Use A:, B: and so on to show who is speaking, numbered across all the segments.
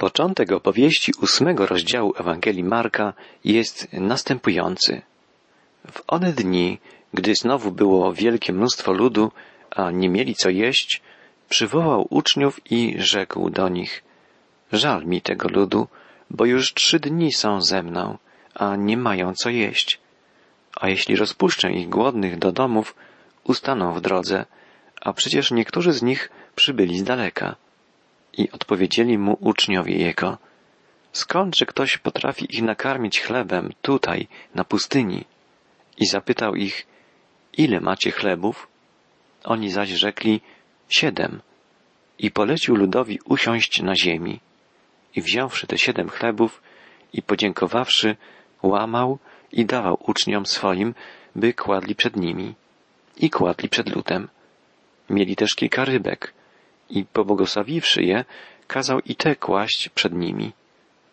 A: Początek opowieści ósmego rozdziału Ewangelii Marka jest następujący. W one dni, gdy znowu było wielkie mnóstwo ludu, a nie mieli co jeść, przywołał uczniów i rzekł do nich, żal mi tego ludu, bo już trzy dni są ze mną, a nie mają co jeść. A jeśli rozpuszczę ich głodnych do domów, ustaną w drodze, a przecież niektórzy z nich przybyli z daleka. I odpowiedzieli mu uczniowie jego, skądże ktoś potrafi ich nakarmić chlebem tutaj, na pustyni? I zapytał ich, ile macie chlebów? Oni zaś rzekli, siedem. I polecił ludowi usiąść na ziemi. I wziąwszy te siedem chlebów i podziękowawszy, łamał i dawał uczniom swoim, by kładli przed nimi. I kładli przed ludem. Mieli też kilka rybek i pobłogosławiwszy je, kazał i te kłaść przed nimi.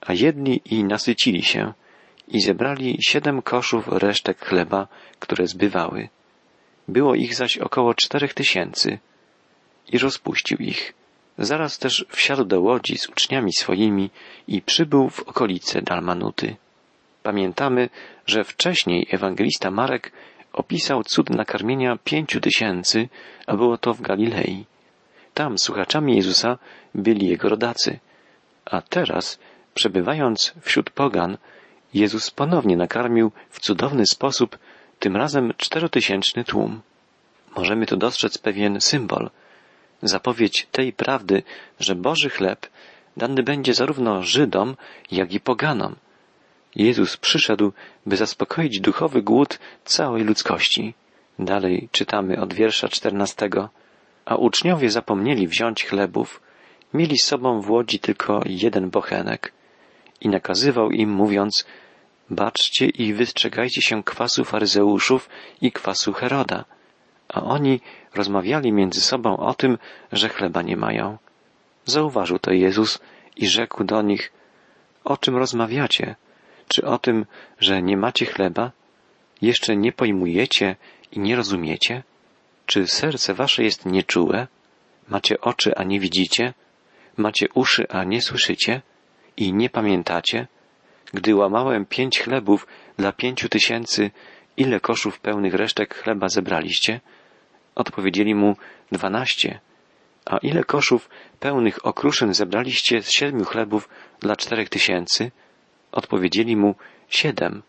A: A jedli i nasycili się i zebrali siedem koszów resztek chleba, które zbywały. Było ich zaś około czterech tysięcy i rozpuścił ich. Zaraz też wsiadł do łodzi z uczniami swoimi i przybył w okolice Dalmanuty. Pamiętamy, że wcześniej ewangelista Marek opisał cud nakarmienia pięciu tysięcy, a było to w Galilei. Tam słuchaczami Jezusa byli jego rodacy. A teraz, przebywając wśród pogan, Jezus ponownie nakarmił w cudowny sposób tym razem czterotysięczny tłum. Możemy tu dostrzec pewien symbol, zapowiedź tej prawdy, że Boży chleb dany będzie zarówno Żydom, jak i poganom. Jezus przyszedł, by zaspokoić duchowy głód całej ludzkości. Dalej czytamy od wiersza czternastego. A uczniowie zapomnieli wziąć chlebów, mieli z sobą w łodzi tylko jeden bochenek i nakazywał im, mówiąc, baczcie i wystrzegajcie się kwasu faryzeuszów i kwasu Heroda. A oni rozmawiali między sobą o tym, że chleba nie mają. Zauważył to Jezus i rzekł do nich, o czym rozmawiacie? Czy o tym, że nie macie chleba? Jeszcze nie pojmujecie i nie rozumiecie? Czy serce wasze jest nieczułe? Macie oczy, a nie widzicie? Macie uszy, a nie słyszycie? I nie pamiętacie? Gdy łamałem pięć chlebów dla pięciu tysięcy, ile koszów pełnych resztek chleba zebraliście? Odpowiedzieli mu dwanaście. A ile koszów pełnych okruszyn zebraliście z siedmiu chlebów dla czterech tysięcy? Odpowiedzieli mu siedem.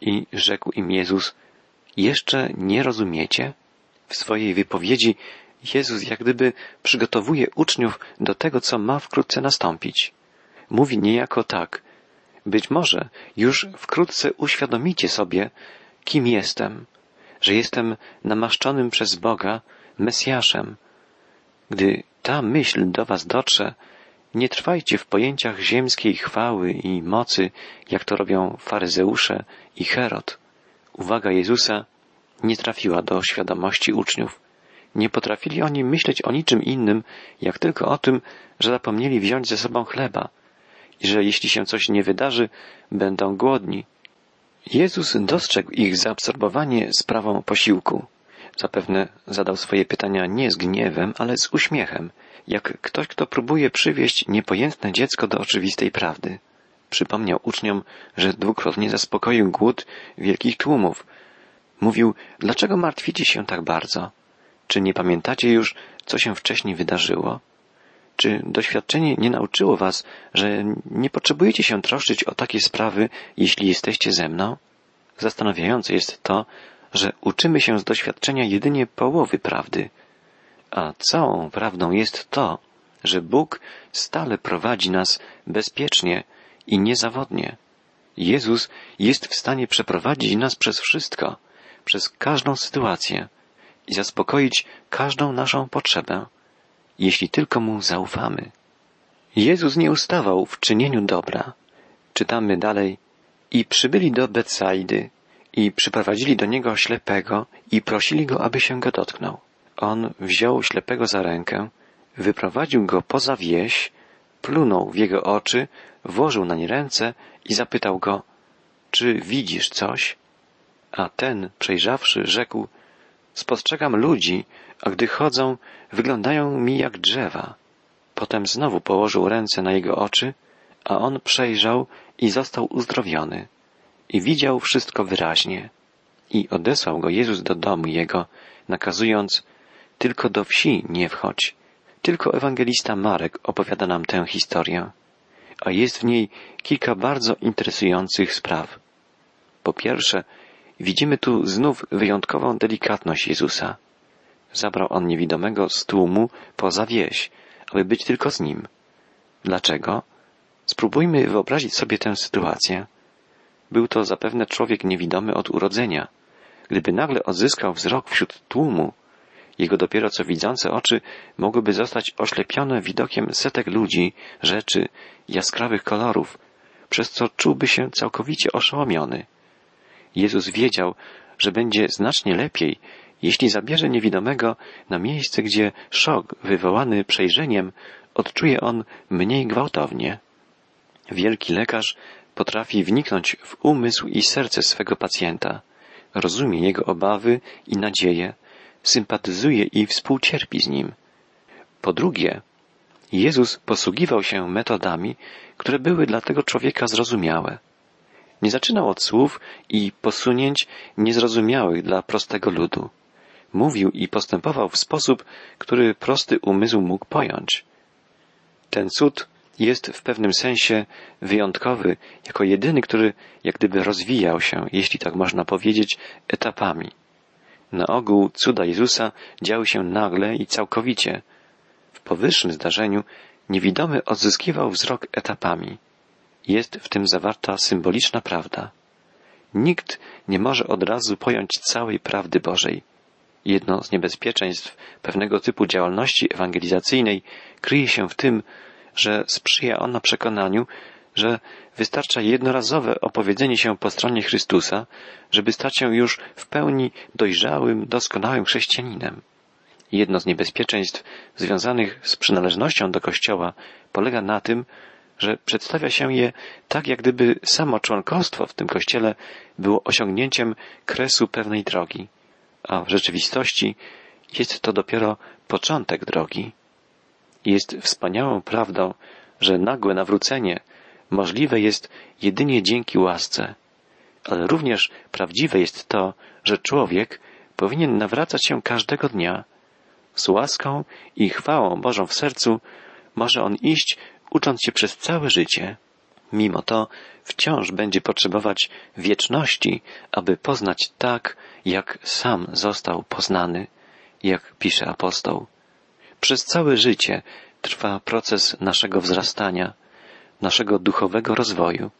A: I rzekł im Jezus, jeszcze nie rozumiecie? W swojej wypowiedzi Jezus jak gdyby przygotowuje uczniów do tego, co ma wkrótce nastąpić. Mówi niejako tak. Być może już wkrótce uświadomicie sobie, kim jestem, że jestem namaszczonym przez Boga Mesjaszem. Gdy ta myśl do was dotrze, nie trwajcie w pojęciach ziemskiej chwały i mocy, jak to robią faryzeusze i Herod. Uwaga Jezusa nie trafiła do świadomości uczniów. Nie potrafili oni myśleć o niczym innym, jak tylko o tym, że zapomnieli wziąć ze sobą chleba i że jeśli się coś nie wydarzy, będą głodni. Jezus dostrzegł ich zaabsorbowanie sprawą posiłku. Zapewne zadał swoje pytania nie z gniewem, ale z uśmiechem, jak ktoś, kto próbuje przywieść niepojętne dziecko do oczywistej prawdy. Przypomniał uczniom, że dwukrotnie zaspokoił głód wielkich tłumów, Mówił, dlaczego martwicie się tak bardzo? Czy nie pamiętacie już, co się wcześniej wydarzyło? Czy doświadczenie nie nauczyło was, że nie potrzebujecie się troszczyć o takie sprawy, jeśli jesteście ze mną? Zastanawiające jest to, że uczymy się z doświadczenia jedynie połowy prawdy, a całą prawdą jest to, że Bóg stale prowadzi nas bezpiecznie i niezawodnie. Jezus jest w stanie przeprowadzić nas przez wszystko, przez każdą sytuację i zaspokoić każdą naszą potrzebę, jeśli tylko Mu zaufamy. Jezus nie ustawał w czynieniu dobra. Czytamy dalej. I przybyli do Betsaidy i przyprowadzili do niego ślepego i prosili go, aby się go dotknął. On wziął ślepego za rękę, wyprowadził go poza wieś, plunął w jego oczy, włożył na nie ręce i zapytał go, czy widzisz coś? A ten, przejrzawszy, rzekł, spostrzegam ludzi, a gdy chodzą, wyglądają mi jak drzewa. Potem znowu położył ręce na jego oczy a on przejrzał i został uzdrowiony i widział wszystko wyraźnie. I odesłał go Jezus do domu jego, nakazując, tylko do wsi nie wchodź. Tylko ewangelista Marek opowiada nam tę historię, a jest w niej kilka bardzo interesujących spraw. Po pierwsze, widzimy tu znów wyjątkową delikatność Jezusa. Zabrał on niewidomego z tłumu poza wieś, aby być tylko z nim. Dlaczego? Spróbujmy wyobrazić sobie tę sytuację. Był to zapewne człowiek niewidomy od urodzenia. Gdyby nagle odzyskał wzrok wśród tłumu, jego dopiero co widzące oczy mogłyby zostać oślepione widokiem setek ludzi, rzeczy, jaskrawych kolorów, przez co czułby się całkowicie oszołomiony. Jezus wiedział, że będzie znacznie lepiej, jeśli zabierze niewidomego na miejsce, gdzie szok wywołany przejrzeniem odczuje on mniej gwałtownie. Wielki lekarz potrafi wniknąć w umysł i serce swego pacjenta, rozumie jego obawy i nadzieje, sympatyzuje i współcierpi z nim. Po drugie, Jezus posługiwał się metodami, które były dla tego człowieka zrozumiałe. Nie zaczynał od słów i posunięć niezrozumiałych dla prostego ludu. Mówił i postępował w sposób, który prosty umysł mógł pojąć. Ten cud jest w pewnym sensie wyjątkowy, jako jedyny, który jak gdyby rozwijał się, jeśli tak można powiedzieć, etapami. Na ogół cuda Jezusa działy się nagle i całkowicie. W powyższym zdarzeniu niewidomy odzyskiwał wzrok etapami. Jest w tym zawarta symboliczna prawda. Nikt nie może od razu pojąć całej prawdy Bożej. Jedno z niebezpieczeństw pewnego typu działalności ewangelizacyjnej kryje się w tym, że sprzyja ona przekonaniu, że wystarcza jednorazowe opowiedzenie się po stronie Chrystusa, żeby stać się już w pełni dojrzałym, doskonałym chrześcijaninem. Jedno z niebezpieczeństw związanych z przynależnością do Kościoła polega na tym, że przedstawia się je tak, jak gdyby samo członkostwo w tym Kościele było osiągnięciem kresu pewnej drogi, a w rzeczywistości jest to dopiero początek drogi. Jest wspaniałą prawdą, że nagłe nawrócenie możliwe jest jedynie dzięki łasce, ale również prawdziwe jest to, że człowiek powinien nawracać się każdego dnia. Z łaską i chwałą Bożą w sercu może on iść, ucząc się przez całe życie. Mimo to wciąż będzie potrzebować wieczności, aby poznać tak, jak sam został poznany, jak pisze apostoł. Przez całe życie trwa proces naszego wzrastania, naszego duchowego rozwoju.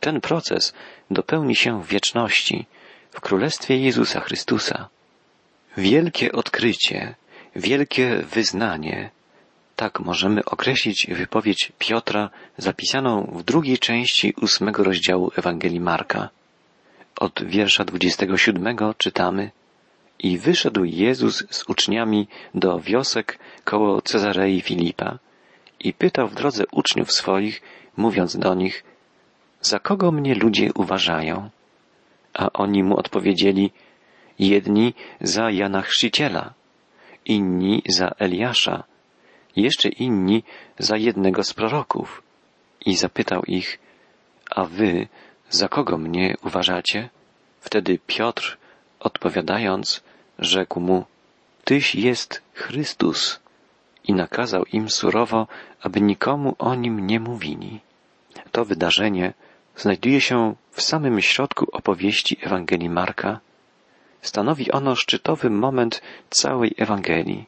A: Ten proces dopełni się w wieczności, w Królestwie Jezusa Chrystusa. Wielkie odkrycie, wielkie wyznanie, tak możemy określić wypowiedź Piotra zapisaną w drugiej części ósmego rozdziału Ewangelii Marka. Od wiersza dwudziestego siódmego czytamy I wyszedł Jezus z uczniami do wiosek koło Cezarei Filipa i pytał w drodze uczniów swoich, mówiąc do nich, za kogo mnie ludzie uważają? A oni mu odpowiedzieli, jedni za Jana Chrzciciela, inni za Eliasza, jeszcze inni za jednego z proroków. I zapytał ich, a wy za kogo mnie uważacie? Wtedy Piotr, odpowiadając, rzekł mu, Tyś jest Chrystus. I nakazał im surowo, aby nikomu o nim nie mówili. To wydarzenie znajduje się w samym środku opowieści Ewangelii Marka. Stanowi ono szczytowy moment całej Ewangelii.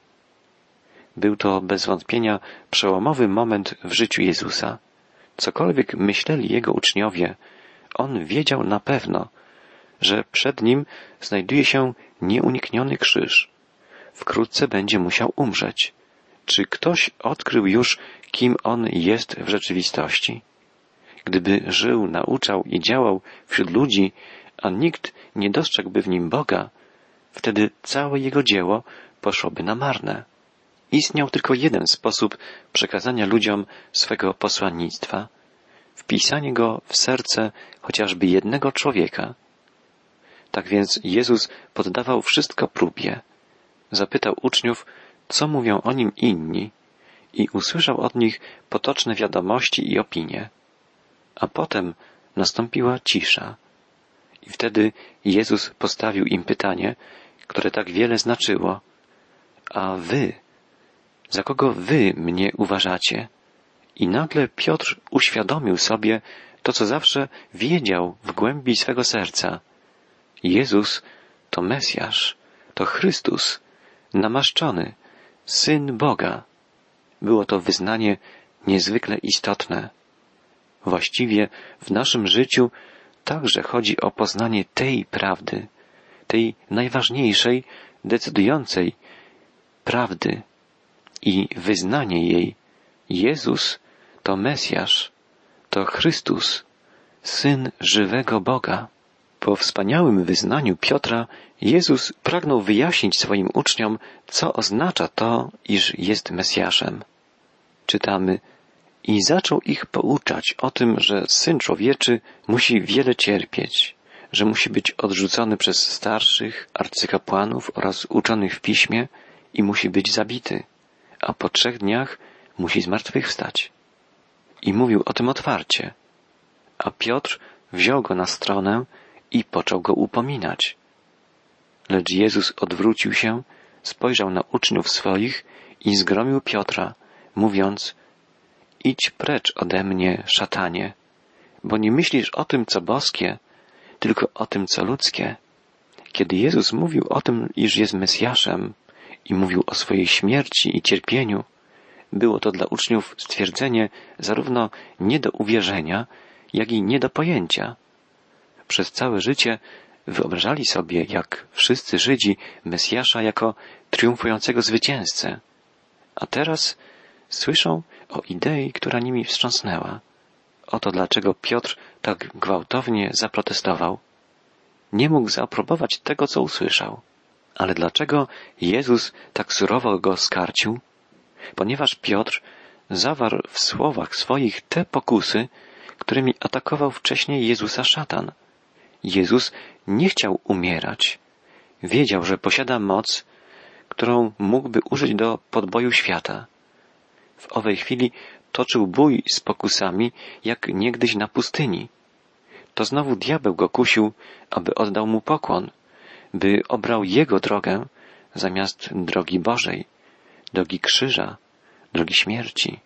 A: Był to bez wątpienia przełomowy moment w życiu Jezusa. Cokolwiek myśleli jego uczniowie, on wiedział na pewno, że przed nim znajduje się nieunikniony krzyż. Wkrótce będzie musiał umrzeć. Czy ktoś odkrył już, kim on jest w rzeczywistości? Gdyby żył, nauczał i działał wśród ludzi, a nikt nie dostrzegłby w nim Boga, wtedy całe jego dzieło poszłoby na marne. Istniał tylko jeden sposób przekazania ludziom swego posłannictwa wpisanie go w serce chociażby jednego człowieka. Tak więc Jezus poddawał wszystko próbie. Zapytał uczniów, co mówią o nim inni, i usłyszał od nich potoczne wiadomości i opinie. a potem nastąpiła cisza. I wtedy Jezus postawił im pytanie, które tak wiele znaczyło. A wy, za kogo wy mnie uważacie? I nagle Piotr uświadomił sobie to, co zawsze wiedział w głębi swego serca. Jezus to Mesjasz, to Chrystus, namaszczony, Syn Boga. Było to wyznanie niezwykle istotne. Właściwie w naszym życiu także chodzi o poznanie tej prawdy, tej najważniejszej, decydującej prawdy i wyznanie jej. Jezus to Mesjasz, to Chrystus, Syn żywego Boga. Po wspaniałym wyznaniu Piotra Jezus pragnął wyjaśnić swoim uczniom, co oznacza to, iż jest Mesjaszem. Czytamy, i zaczął ich pouczać o tym, że Syn Człowieczy musi wiele cierpieć, że musi być odrzucony przez starszych, arcykapłanów oraz uczonych w piśmie i musi być zabity, a po trzech dniach musi zmartwychwstać. I mówił o tym otwarcie. A Piotr wziął go na stronę i począł go upominać. Lecz Jezus odwrócił się, spojrzał na uczniów swoich i zgromił Piotra, mówiąc, idź precz ode mnie, szatanie, bo nie myślisz o tym, co boskie, tylko o tym, co ludzkie. Kiedy Jezus mówił o tym, iż jest Mesjaszem i mówił o swojej śmierci i cierpieniu, było to dla uczniów stwierdzenie zarówno nie do uwierzenia, jak i nie do pojęcia. Przez całe życie wyobrażali sobie, jak wszyscy Żydzi, Mesjasza jako triumfującego zwycięzcę. A teraz słyszą o idei, która nimi wstrząsnęła. Oto dlaczego Piotr tak gwałtownie zaprotestował. Nie mógł zaaprobować tego, co usłyszał. Ale dlaczego Jezus tak surowo go skarcił? Ponieważ Piotr zawarł w słowach swoich te pokusy, którymi atakował wcześniej Jezusa szatan. Jezus nie chciał umierać. Wiedział, że posiada moc, którą mógłby użyć do podboju świata. W owej chwili toczył bój z pokusami, jak niegdyś na pustyni. To znowu diabeł go kusił, aby oddał mu pokłon, by obrał jego drogę zamiast drogi Bożej, drogi krzyża, drogi śmierci.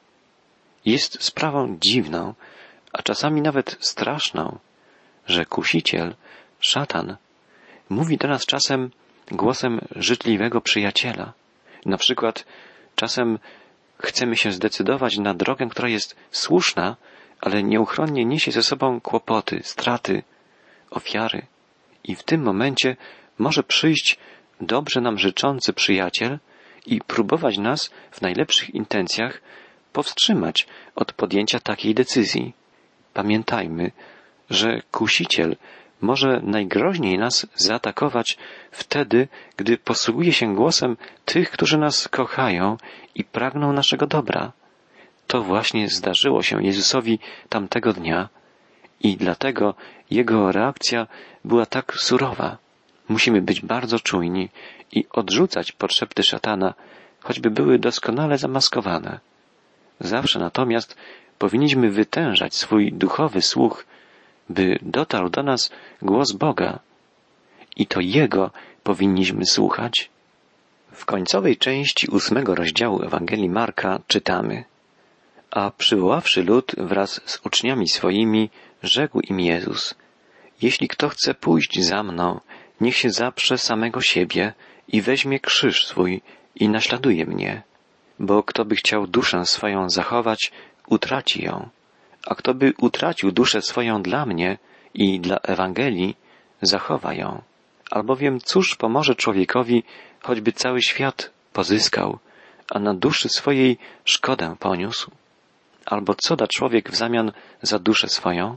A: Jest sprawą dziwną, a czasami nawet straszną, że kusiciel, szatan, mówi do nas czasem głosem życzliwego przyjaciela. Na przykład czasem chcemy się zdecydować na drogę, która jest słuszna, ale nieuchronnie niesie ze sobą kłopoty, straty, ofiary. I w tym momencie może przyjść dobrze nam życzący przyjaciel i próbować nas w najlepszych intencjach powstrzymać od podjęcia takiej decyzji. Pamiętajmy, że kusiciel może najgroźniej nas zaatakować wtedy, gdy posługuje się głosem tych, którzy nas kochają i pragną naszego dobra. To właśnie zdarzyło się Jezusowi tamtego dnia i dlatego jego reakcja była tak surowa. Musimy być bardzo czujni i odrzucać podszepty szatana, choćby były doskonale zamaskowane. Zawsze natomiast powinniśmy wytężać swój duchowy słuch, by dotarł do nas głos Boga. I to Jego powinniśmy słuchać. W końcowej części ósmego rozdziału Ewangelii Marka czytamy A przywoławszy lud wraz z uczniami swoimi, rzekł im Jezus Jeśli kto chce pójść za mną, niech się zaprze samego siebie i weźmie krzyż swój i naśladuje mnie. Bo kto by chciał duszę swoją zachować, utraci ją. A kto by utracił duszę swoją dla mnie i dla Ewangelii, zachowa ją. Albowiem cóż pomoże człowiekowi, choćby cały świat pozyskał, a na duszy swojej szkodę poniósł? Albo co da człowiek w zamian za duszę swoją?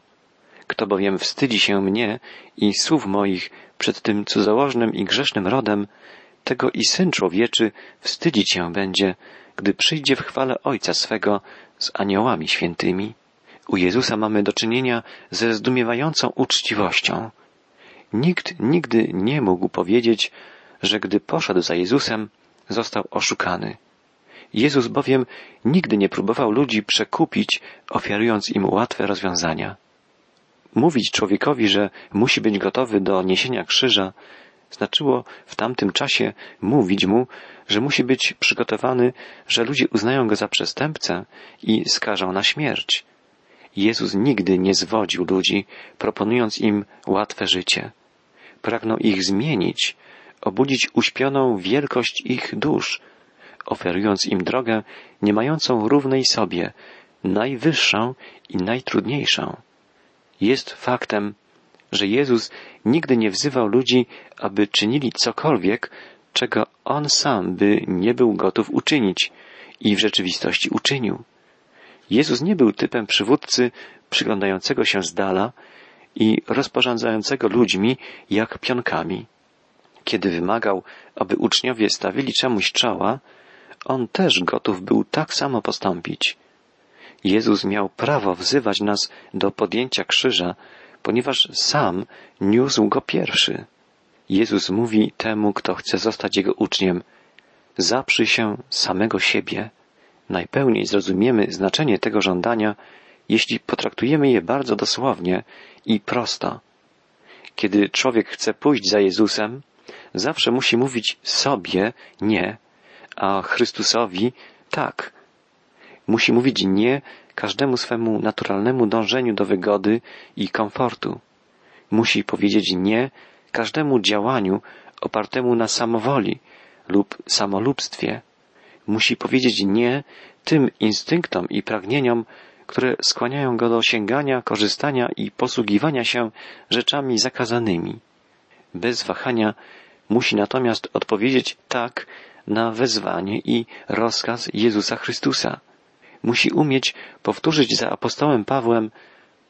A: Kto bowiem wstydzi się mnie i słów moich przed tym cudzołożnym i grzesznym rodem, tego i Syn Człowieczy wstydzić się będzie, gdy przyjdzie w chwale Ojca swego z aniołami świętymi. U Jezusa mamy do czynienia ze zdumiewającą uczciwością. Nikt nigdy nie mógł powiedzieć, że gdy poszedł za Jezusem, został oszukany. Jezus bowiem nigdy nie próbował ludzi przekupić, ofiarując im łatwe rozwiązania. Mówić człowiekowi, że musi być gotowy do niesienia krzyża, znaczyło w tamtym czasie mówić mu, że musi być przygotowany, że ludzie uznają go za przestępcę i skażą na śmierć. Jezus nigdy nie zwodził ludzi, proponując im łatwe życie. Pragnął ich zmienić, obudzić uśpioną wielkość ich dusz, oferując im drogę nie mającą równej sobie, najwyższą i najtrudniejszą. Jest faktem, że Jezus nigdy nie wzywał ludzi, aby czynili cokolwiek, czego On sam by nie był gotów uczynić i w rzeczywistości uczynił. Jezus nie był typem przywódcy przyglądającego się z dala i rozporządzającego ludźmi jak pionkami. Kiedy wymagał, aby uczniowie stawili czemuś czoła, on też gotów był tak samo postąpić. Jezus miał prawo wzywać nas do podjęcia krzyża, ponieważ sam niósł go pierwszy. Jezus mówi temu, kto chce zostać jego uczniem, zaprzy się samego siebie. Najpełniej zrozumiemy znaczenie tego żądania, jeśli potraktujemy je bardzo dosłownie i prosto. Kiedy człowiek chce pójść za Jezusem, zawsze musi mówić sobie nie, a Chrystusowi tak. Musi mówić nie każdemu swemu naturalnemu dążeniu do wygody i komfortu. Musi powiedzieć nie każdemu działaniu opartemu na samowoli lub samolubstwie. Musi powiedzieć nie tym instynktom i pragnieniom, które skłaniają go do sięgania, korzystania i posługiwania się rzeczami zakazanymi. Bez wahania musi natomiast odpowiedzieć tak na wezwanie i rozkaz Jezusa Chrystusa. Musi umieć powtórzyć za apostołem Pawłem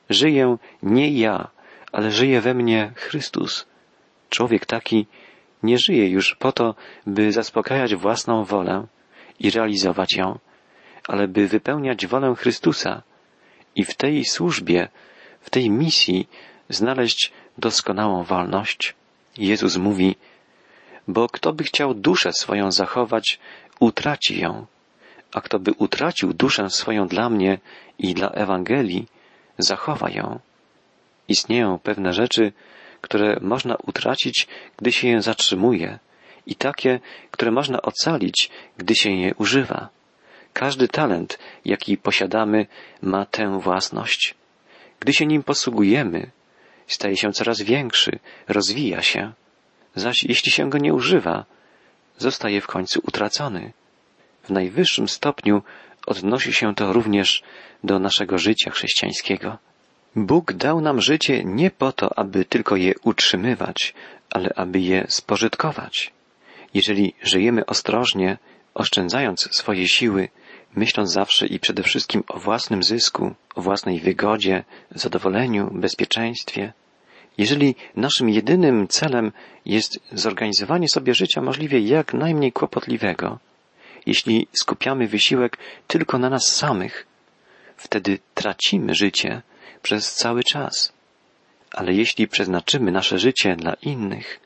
A: Żyję nie ja, ale żyje we mnie Chrystus. Człowiek taki nie żyje już po to, by zaspokajać własną wolę i realizować ją, ale by wypełniać wolę Chrystusa i w tej służbie, w tej misji znaleźć doskonałą wolność. Jezus mówi, bo kto by chciał duszę swoją zachować, utraci ją, a kto by utracił duszę swoją dla mnie i dla Ewangelii, zachowa ją. Istnieją pewne rzeczy, które można utracić, gdy się je zatrzymuje, i takie, które można ocalić, gdy się je używa. Każdy talent, jaki posiadamy, ma tę własność. Gdy się nim posługujemy, staje się coraz większy, rozwija się. Zaś jeśli się go nie używa, zostaje w końcu utracony. W najwyższym stopniu odnosi się to również do naszego życia chrześcijańskiego. Bóg dał nam życie nie po to, aby tylko je utrzymywać, ale aby je spożytkować. Jeżeli żyjemy ostrożnie, oszczędzając swoje siły, myśląc zawsze i przede wszystkim o własnym zysku, o własnej wygodzie, zadowoleniu, bezpieczeństwie, jeżeli naszym jedynym celem jest zorganizowanie sobie życia możliwie jak najmniej kłopotliwego, jeśli skupiamy wysiłek tylko na nas samych, wtedy tracimy życie przez cały czas. Ale jeśli przeznaczymy nasze życie dla innych,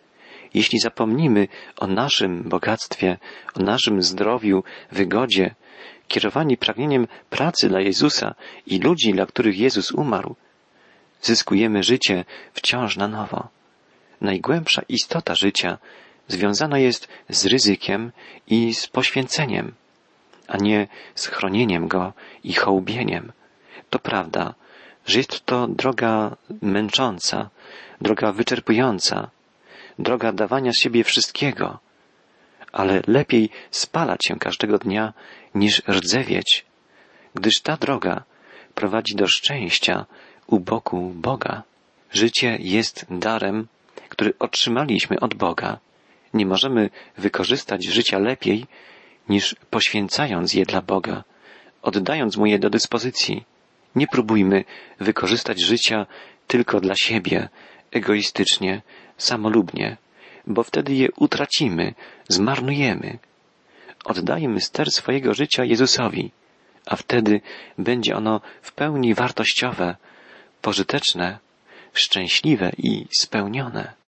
A: jeśli zapomnimy o naszym bogactwie, o naszym zdrowiu, wygodzie, kierowani pragnieniem pracy dla Jezusa i ludzi, dla których Jezus umarł, zyskujemy życie wciąż na nowo. Najgłębsza istota życia związana jest z ryzykiem i z poświęceniem, a nie z chronieniem go i hołbieniem. To prawda, że jest to droga męcząca, droga wyczerpująca, droga dawania siebie wszystkiego, ale lepiej spalać się każdego dnia niż rdzewieć, gdyż ta droga prowadzi do szczęścia u boku Boga. Życie jest darem, który otrzymaliśmy od Boga. Nie możemy wykorzystać życia lepiej niż poświęcając je dla Boga, oddając mu je do dyspozycji. Nie próbujmy wykorzystać życia tylko dla siebie, egoistycznie, samolubnie, bo wtedy je utracimy, zmarnujemy. Oddajmy ster swojego życia Jezusowi, a wtedy będzie ono w pełni wartościowe, pożyteczne, szczęśliwe i spełnione.